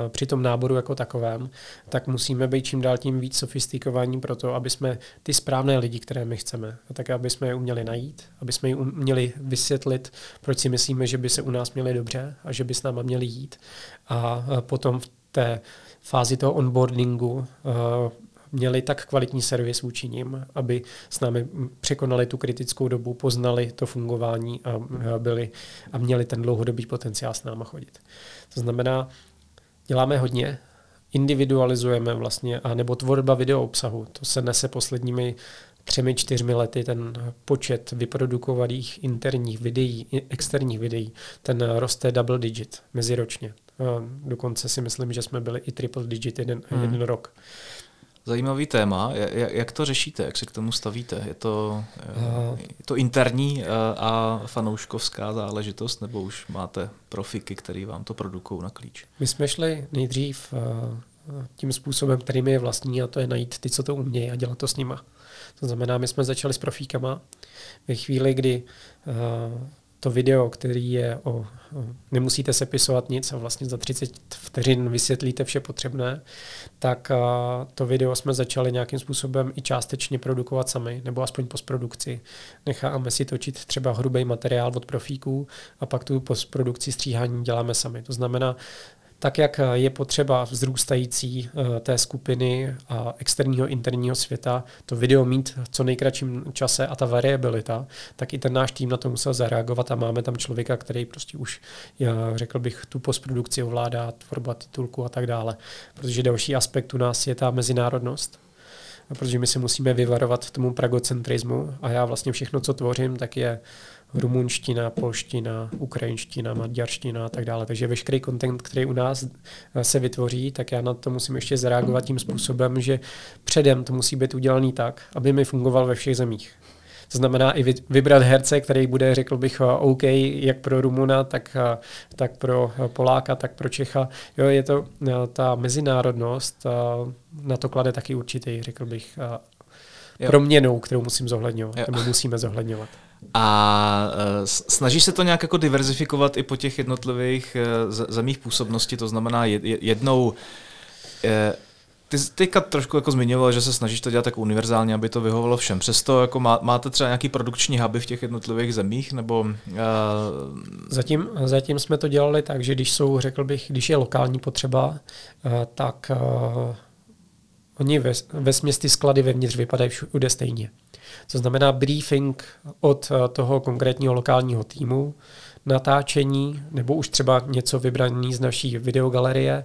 při tom náboru jako takovém, tak musíme být čím dál tím víc sofistikovaní pro to, aby jsme ty správné lidi, které my chceme, tak aby jsme je uměli najít, aby jsme je uměli vysvětlit, proč si myslíme, že by se u nás měli dobře a že by s náma měli jít. A potom v té fázi toho onboardingu uh, měli tak kvalitní servis vůči nim, aby s námi překonali tu kritickou dobu, poznali to fungování a, byli, a měli ten dlouhodobý potenciál s náma chodit. To znamená, děláme hodně, individualizujeme vlastně, a nebo tvorba video obsahu. To se nese posledními třemi, čtyřmi lety ten počet vyprodukovaných interních videí, externích videí, ten roste double digit meziročně. Dokonce si myslím, že jsme byli i triple digit jeden, hmm. jeden rok. Zajímavý téma. Jak to řešíte? Jak se k tomu stavíte? Je to, je to interní a fanouškovská záležitost, nebo už máte profiky, který vám to produkují na klíč? My jsme šli nejdřív tím způsobem, který mi je vlastní, a to je najít ty, co to umějí a dělat to s nima. To znamená, my jsme začali s profíkama. Ve chvíli, kdy to video, který je o, nemusíte sepisovat nic a vlastně za 30 vteřin vysvětlíte vše potřebné, tak to video jsme začali nějakým způsobem i částečně produkovat sami, nebo aspoň postprodukci. Necháme si točit třeba hrubý materiál od profíků a pak tu postprodukci stříhání děláme sami. To znamená, tak jak je potřeba vzrůstající eh, té skupiny a externího interního světa to video mít v co nejkratším čase a ta variabilita, tak i ten náš tým na to musel zareagovat a máme tam člověka, který prostě už, já řekl bych, tu postprodukci ovládá, tvorba titulku a tak dále. Protože další aspekt u nás je ta mezinárodnost, protože my se musíme vyvarovat tomu pragocentrismu a já vlastně všechno, co tvořím, tak je rumunština, polština, ukrajinština, maďarština a tak dále. Takže veškerý content, který u nás se vytvoří, tak já na to musím ještě zareagovat tím způsobem, že předem to musí být udělaný tak, aby mi fungoval ve všech zemích. To znamená i vybrat herce, který bude, řekl bych, eh, OK, jak pro Rumuna, tak, eh, tak pro Poláka, tak pro Čecha. Jo, je to ta mezinárodnost, na to klade taky určitý, řekl bych, proměnou, kterou musím zohledňovat, nebo musíme zohledňovat. A uh, snaží se to nějak jako diverzifikovat i po těch jednotlivých zemích působnosti, to znamená jednou ty teďka trošku jako zmiňoval, že se snažíš to dělat tak univerzálně, aby to vyhovovalo všem. Přesto jako má, máte třeba nějaký produkční huby v těch jednotlivých zemích? Nebo, uh... zatím, zatím jsme to dělali tak, že když jsou, řekl bych, když je lokální potřeba, uh, tak uh, oni ve, ve ty sklady vevnitř vypadají všude stejně. To znamená briefing od toho konkrétního lokálního týmu natáčení nebo už třeba něco vybraný z naší videogalerie.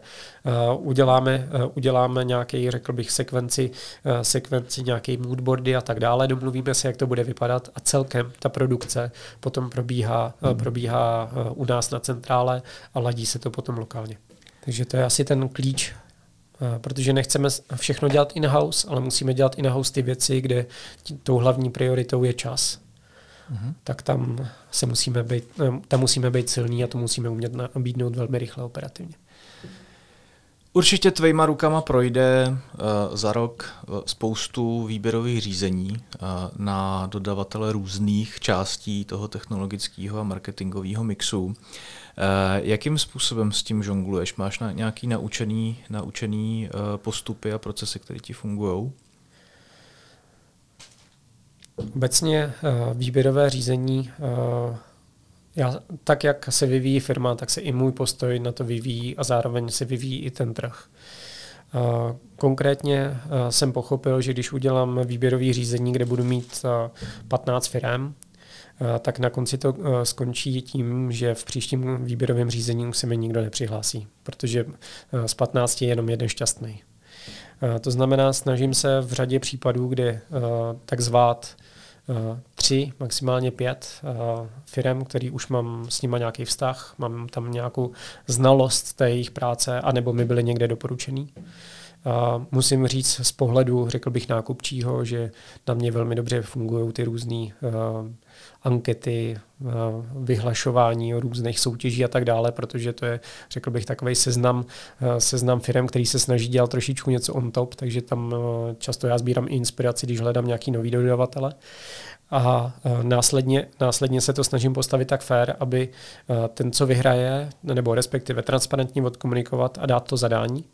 Uh, uděláme, uh, uděláme nějaký, řekl bych, sekvenci, uh, sekvenci nějaký moodboardy a tak dále. Domluvíme se, jak to bude vypadat a celkem ta produkce potom probíhá, uh, probíhá u nás na centrále a ladí se to potom lokálně. Takže to je asi ten klíč protože nechceme všechno dělat in-house, ale musíme dělat in-house ty věci, kde tou hlavní prioritou je čas. Mm-hmm. Tak tam se musíme být, eh, tam musíme být silní a to musíme umět nabídnout velmi rychle operativně. Určitě tvýma rukama projde uh, za rok uh, spoustu výběrových řízení uh, na dodavatele různých částí toho technologického a marketingového mixu. Eh, jakým způsobem s tím žongluješ? Máš na nějaký naučený, naučený eh, postupy a procesy, které ti fungují? Obecně eh, výběrové řízení, já, tak jak se vyvíjí firma, tak se i můj postoj na to vyvíjí a zároveň se vyvíjí i ten trh. Konkrétně jsem pochopil, že když udělám výběrový řízení, kde budu mít 15 firm, Eh, tak na konci to eh, skončí tím, že v příštím výběrovém řízení se mi nikdo nepřihlásí, protože eh, z 15 je jenom jeden šťastný. To znamená, snažím se v řadě případů, kdy tak zvát tři, maximálně pět firm, který už mám s nimi nějaký vztah, mám tam nějakou znalost té jejich práce, anebo mi byly někde doporučený. A musím říct z pohledu, řekl bych nákupčího, že na mě velmi dobře fungují ty různé ankety, eh, vyhlašování různých soutěží a tak dále, protože to je, řekl bych, takový seznam, eh, seznam firm, který se snaží dělat trošičku něco on top, takže tam eh, často já sbírám i inspiraci, když hledám nějaký nový dodavatele. A následně, následně se to snažím postavit tak fér, aby ten, co vyhraje, nebo respektive transparentně odkomunikovat a dát to zadání,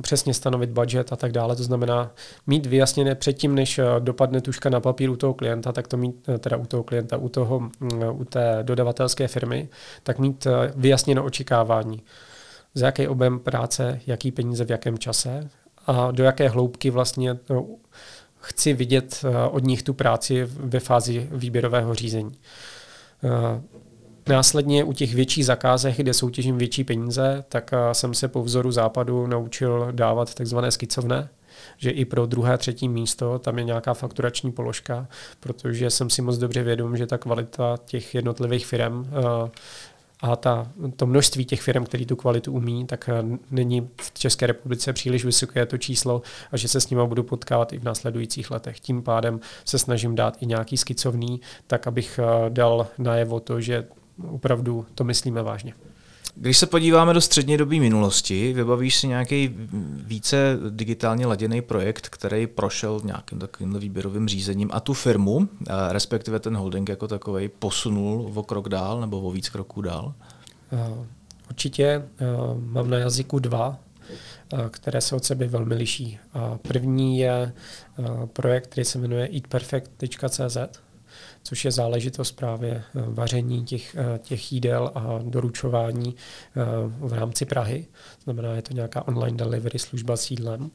přesně stanovit budget a tak dále. To znamená mít vyjasněné předtím, než eh, dopadne tuška na papír u toho klienta, tak to mít, eh, teda u toho klienta, u, toho, mm, u té dodavatelské firmy, tak mít eh, vyjasněné očekávání. Za jaký objem práce, jaký peníze v jakém čase a do jaké hloubky vlastně chci vidět od nich tu práci ve fázi výběrového řízení. Následně u těch větších zakázek, kde soutěžím větší peníze, tak eh, jsem se po vzoru západu naučil dávat takzvané skicovné, že i pro druhé, třetí místo tam je nějaká fakturační položka, protože jsem si moc dobře vědom, že ta kvalita těch jednotlivých firm eh, a ta, to množství těch firm, které tu kvalitu umí, tak eh, není v České republice příliš vysoké to číslo a že se s nimi budu potkávat i v následujících letech. Tím pádem se snažím dát i nějaký skicovný, tak abych dal najevo to, že opravdu to myslíme vážně. Když se podíváme do střední doby minulosti, vybavíš si nějaký více digitálně laděný projekt, který prošel nějakým takovým výběrovým řízením a tu firmu, eh, respektive ten holding jako takový, posunul o krok dál nebo o víc kroků dál? Eh, určitě eh, mám na jazyku dva, které se od sebe velmi liší. První je projekt, který se jmenuje eatperfect.cz, což je záležitost právě eh, vaření těch, eh, těch jídel a doručování eh, v rámci Prahy. Znamená, je to nějaká online delivery služba s jídlem.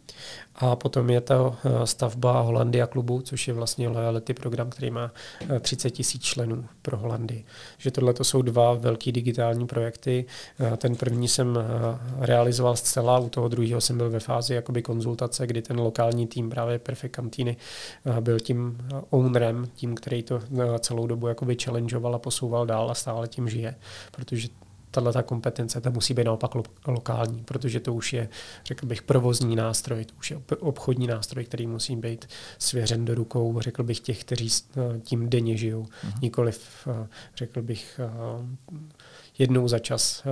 A potom je to stavba Holandia klubu, což je vlastně loyalty program, který má 30 tisíc členů pro Holandii. Že tohle to jsou dva velký digitální projekty. Ten první jsem realizoval zcela, u toho druhého jsem byl ve fázi jakoby konzultace, kdy ten lokální tým právě Perfect Cantiny byl tím ownerem, tím, který to celou dobu jakoby challengeoval a posouval dál a stále tím žije, protože tahle ta kompetence ta musí být naopak lo- lokální, protože to už je, řekl bych, provozní nástroj, to už je obchodní nástroj, který musí být svěřen do rukou, řekl bych, těch, kteří eh, tím denně žijou. Uh-huh. Nikoliv, eh, řekl bych, eh, jednou za čas,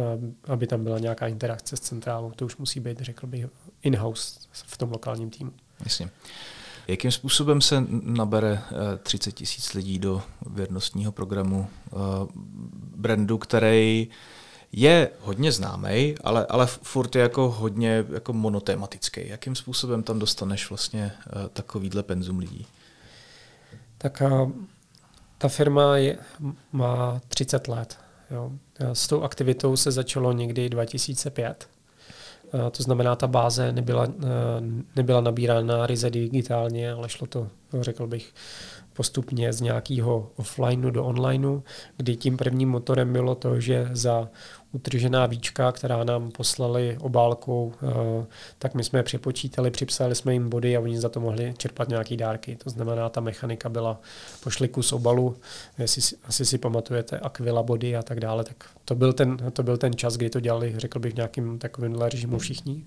aby tam byla nějaká interakce s centrálou. To už musí být, řekl bych, in-house v tom lokálním týmu. Jasně. Jakým způsobem se nabere 30 eh, tisíc lidí do věrnostního programu eh, brandu, který je hodně známý, ale, ale furt je jako hodně jako monotematický. Jakým způsobem tam dostaneš vlastně eh, takovýhle penzum lidí? Tak ta firma je, má 30 let. Jo. S tou aktivitou se začalo někdy 2005 Eh, to znamená, ta báze nebyla, eh, nebyla nabírána ryze digitálně, ale šlo to, řekl bych, postupně z nějakého offlineu do onlineu, kdy tím prvním motorem bylo to, že za utržená víčka, která nám poslali obálkou, eh, tak my jsme je přepočítali, připsali jsme jim body a oni za to mohli čerpat nějaký dárky. To znamená, ta mechanika byla, pošli kus obalu, jestli asi si pamatujete, akvila body a tak dále, tak to byl, ten, to byl ten čas, kdy to dělali, řekl bych, v nějakým takovým režimu všichni.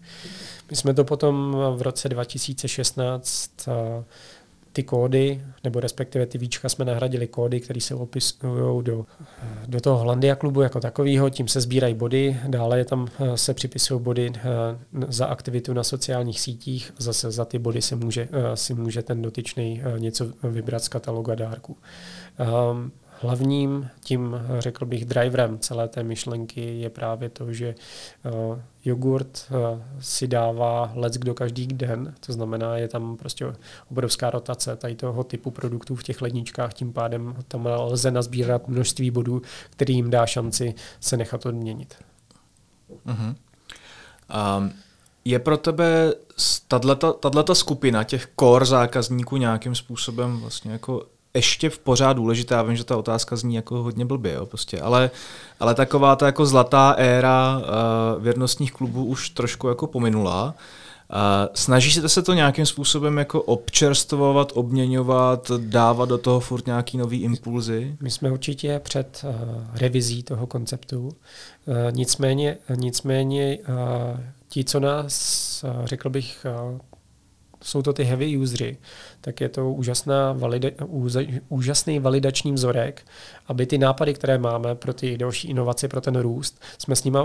My jsme to potom v roce 2016 ty kódy, nebo respektive ty víčka jsme nahradili kódy, které se opisují do, do toho Holandia klubu jako takového, tím se sbírají body, dále je tam eh, se připisují body eh, za aktivitu na sociálních sítích, zase za ty body se může, eh, si může ten dotyčný něco vybrat z katalogu dárků. Um, hlavním tím, řekl bych, driverem celé té myšlenky je právě to, že jogurt uh, si dává lec kdo každý den, to znamená, je tam prostě obrovská rotace tady toho typu produktů v těch ledničkách, tím pádem tam lze nazbírat množství bodů, který jim dá šanci se nechat odměnit. Uh-huh. Um, je pro tebe tato skupina těch core zákazníků nějakým způsobem vlastně jako ještě v pořád důležité, já vím, že ta otázka zní jako hodně blbě, jo, prostě, ale, ale taková ta jako zlatá éra uh, věrnostních klubů už trošku jako pominula. Uh, snažíte se to nějakým způsobem jako občerstvovat, obměňovat, dávat do toho furt nějaký nový impulzy? My jsme určitě před uh, revizí toho konceptu. Uh, nicméně, nicméně uh, ti, co nás, uh, řekl bych, uh, jsou to ty heavy usery, tak je to úžasná valida, úžasný validační vzorek, aby ty nápady, které máme pro ty další inovace, pro ten růst, jsme s nimi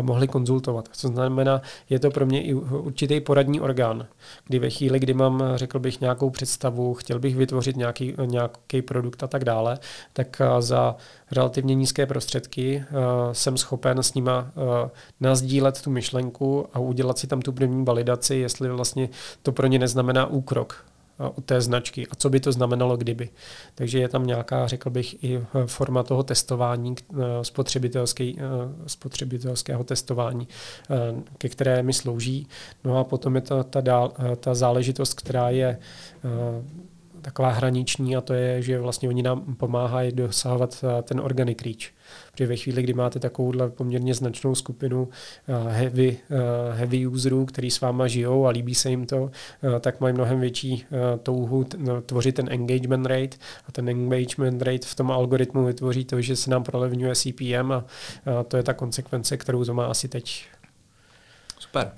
mohli konzultovat. Co znamená, je to pro mě i určitý poradní orgán, kdy ve chvíli, kdy mám, řekl bych, nějakou představu, chtěl bych vytvořit nějaký, nějaký produkt a tak dále, tak za relativně nízké prostředky jsem schopen s nima nazdílet tu myšlenku a udělat si tam tu první validaci, jestli vlastně to pro ně neznamená úkrok u té značky a co by to znamenalo kdyby. Takže je tam nějaká, řekl bych, i forma toho testování, spotřebitelský, spotřebitelského testování, ke které mi slouží. No a potom je ta, ta, ta záležitost, která je taková hraniční a to je, že vlastně oni nám pomáhají dosahovat ten organic reach. Protože ve chvíli, kdy máte takovouhle poměrně značnou skupinu eh, heavy, eh, heavy userů, který s váma žijou a líbí se jim to, eh, tak mají mnohem větší touhu no, tvořit ten engagement rate a ten engagement rate v tom algoritmu vytvoří to, že se nám prolevňuje CPM a to je ta konsekvence, kterou to má asi teď. Super.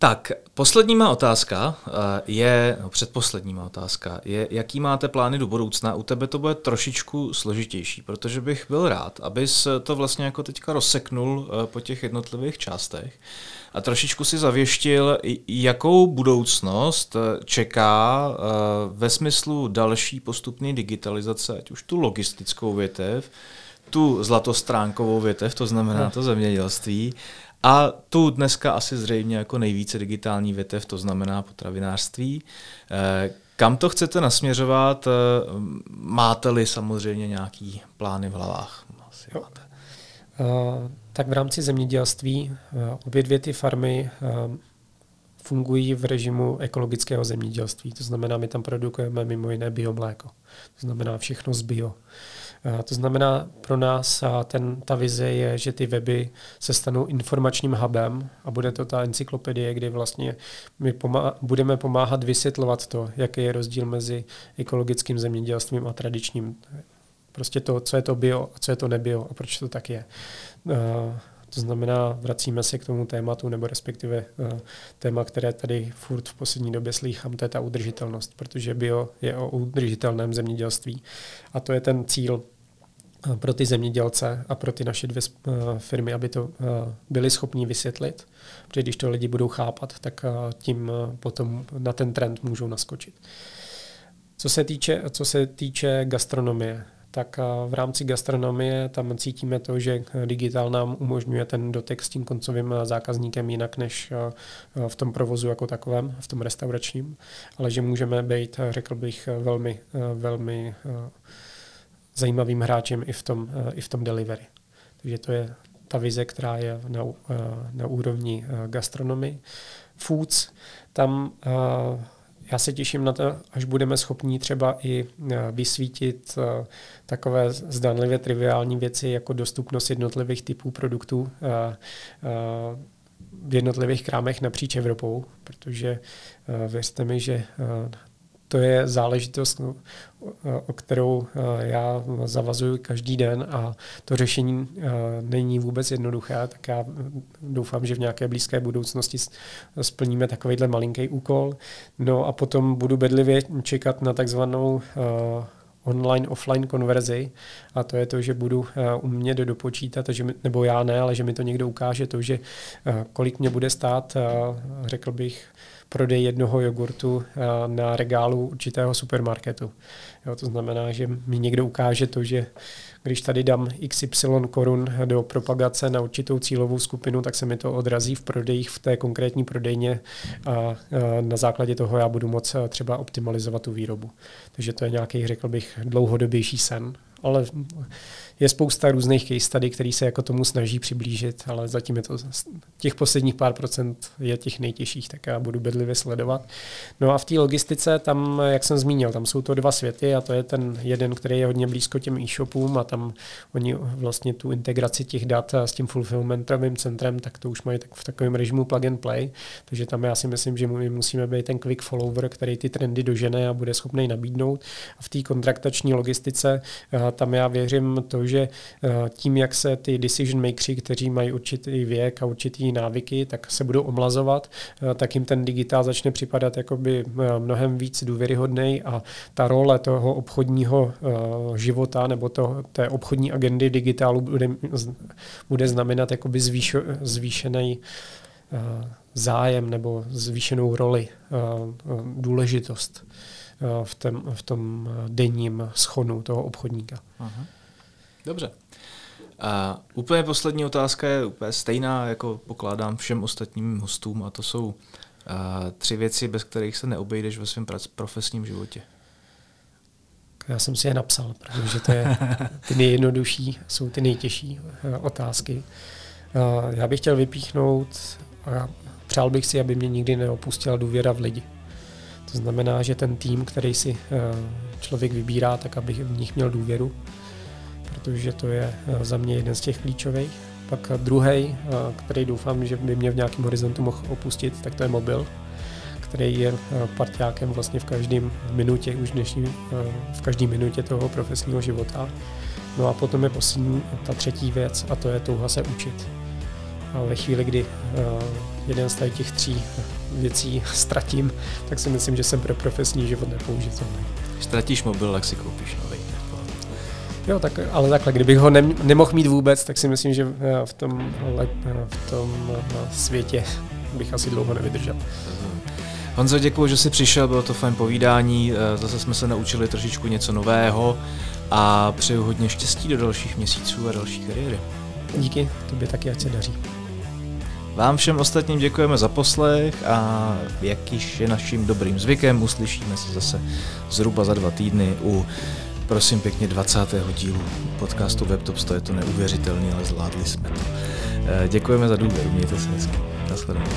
Tak, poslední má otázka eh, je, no předposlední má otázka, je, jaký máte plány do budoucna. U tebe to bude trošičku složitější, protože bych byl rád, abys to vlastně jako teďka rozseknul eh, po těch jednotlivých částech a trošičku si zavěštil, jakou budoucnost eh, čeká ve smyslu další postupné digitalizace, ať už tu logistickou větev, tu zlatostránkovou větev, to znamená to zemědělství, a tu dneska asi zřejmě jako nejvíce digitální větev, to znamená potravinářství. Eh, kam to chcete nasměřovat? Eh, máte-li samozřejmě nějaký plány v hlavách? Asi máte. Uh, tak v rámci zemědělství obě dvě ty farmy fungují v režimu ekologického zemědělství. To znamená, my tam produkujeme mimo jiné biomléko. To znamená všechno z bio. To znamená, pro nás ten, ta vize je, že ty weby se stanou informačním hubem a bude to ta encyklopedie, kdy vlastně my pomá- budeme pomáhat vysvětlovat to, jaký je rozdíl mezi ekologickým zemědělstvím a tradičním. Prostě to, co je to bio a co je to nebio a proč to tak je. To znamená, vracíme se k tomu tématu, nebo respektive uh, téma, které tady furt v poslední době slýchám, to je ta udržitelnost, protože bio je o udržitelném zemědělství. A to je ten cíl pro ty zemědělce a pro ty naše dvě uh, firmy, aby to byli schopni vysvětlit. Protože když to lidi budou chápat, tak tím potom na ten trend můžou naskočit. Co se týče, co se týče gastronomie, tak v rámci gastronomie tam cítíme to, že digitál nám umožňuje ten dotek s tím koncovým zákazníkem jinak než v tom provozu jako takovém, v tom restauračním, ale že můžeme být, řekl bych, velmi, velmi zajímavým hráčem i v tom, i v tom delivery. Takže to je ta vize, která je na, na úrovni gastronomii. Foods, tam já se těším na to, až budeme schopni třeba i vysvítit takové zdanlivě triviální věci jako dostupnost jednotlivých typů produktů v jednotlivých krámech napříč Evropou, protože věřte mi, že to je záležitost, no, o kterou eh, já zavazuju každý den a to řešení eh, není vůbec jednoduché, tak já doufám, že v nějaké blízké budoucnosti splníme takovýhle malinký úkol. No a potom budu bedlivě čekat na takzvanou eh, online, offline konverzi a to je to, že budu umět dopočítat, že mi, nebo já ne, ale že mi to někdo ukáže to, že kolik mě bude stát, řekl bych, prodej jednoho jogurtu eh, na regálu určitého supermarketu. Jo, to znamená, že mi někdo ukáže to, že když tady dám XY korun do propagace na určitou cílovou skupinu, tak se mi to odrazí v prodejích v té konkrétní prodejně a na základě toho já budu moct eh, třeba optimalizovat tu výrobu. Takže to je nějaký, řekl bych, dlouhodobější sen. Ale je spousta různých case study, který se jako tomu snaží přiblížit, ale zatím je to těch posledních pár procent je těch nejtěžších, tak já budu bedlivě sledovat. No a v té logistice tam, jak jsem zmínil, tam jsou to dva světy a to je ten jeden, který je hodně blízko těm e-shopům a tam oni vlastně tu integraci těch dat s tím fulfillmentovým centrem, tak to už mají tak v takovém režimu plug and play, takže tam já si myslím, že my musíme být ten quick follower, který ty trendy dožene a bude schopný nabídnout. A v té kontraktační logistice tam já věřím to, že eh, tím, jak se ty decision makers, kteří mají určitý věk a určitý návyky, tak se budou omlazovat, eh, tak jim ten digitál začne připadat jakoby eh, mnohem víc důvěryhodný a ta role toho obchodního života nebo to, té obchodní agendy digitálu bude, bude znamenat jakoby zvýš, zvýšený zájem nebo zvýšenou roli, důležitost v, tom, v tom denním schonu toho obchodníka. Aha. Dobře. A úplně poslední otázka je úplně stejná, jako pokládám všem ostatním hostům, a to jsou a, tři věci, bez kterých se neobejdeš ve svém profesním životě. Já jsem si je napsal, protože to je ty nejjednodušší, jsou ty nejtěžší otázky. Já bych chtěl vypíchnout a přál bych si, aby mě nikdy neopustila důvěra v lidi. To znamená, že ten tým, který si e, člověk vybírá, tak aby v nich měl důvěru protože to je eh, za mě jeden z těch klíčových. Pak druhý, eh, který doufám, že by mě v nějakém horizontu mohl opustit, tak to je mobil, který je eh, partiákem vlastně v každém minutě, už dnešní, v každé minutě toho profesního života. No a potom je poslední, ta třetí věc a to je touha se učit. A ve chvíli, kdy jeden z těch tří věcí ztratím, tak si myslím, že jsem pro profesní život nepoužitelný. Ztratíš mobil, tak si koupíš nový. Jo, tak, ale takhle, kdybych ho ne, nemohl mít vůbec, tak si myslím, že eh, v tom, eh, v tom eh, světě bych asi dlouho nevydržel. Honzo, děkuji, že jsi přišel, bylo to fajn povídání, zase jsme se naučili trošičku něco nového a přeju hodně štěstí do dalších měsíců a další kariéry. Díky, tobě taky, ať se daří. Vám všem ostatním děkujeme za poslech a jak již je naším dobrým zvykem, uslyšíme se zase zhruba za dva týdny u prosím pěkně 20. dílu podcastu WebTop 100. Je to neuvěřitelné, ale zvládli jsme to. Eh, děkujeme za důvěru, mějte se hezky. Naschledanou.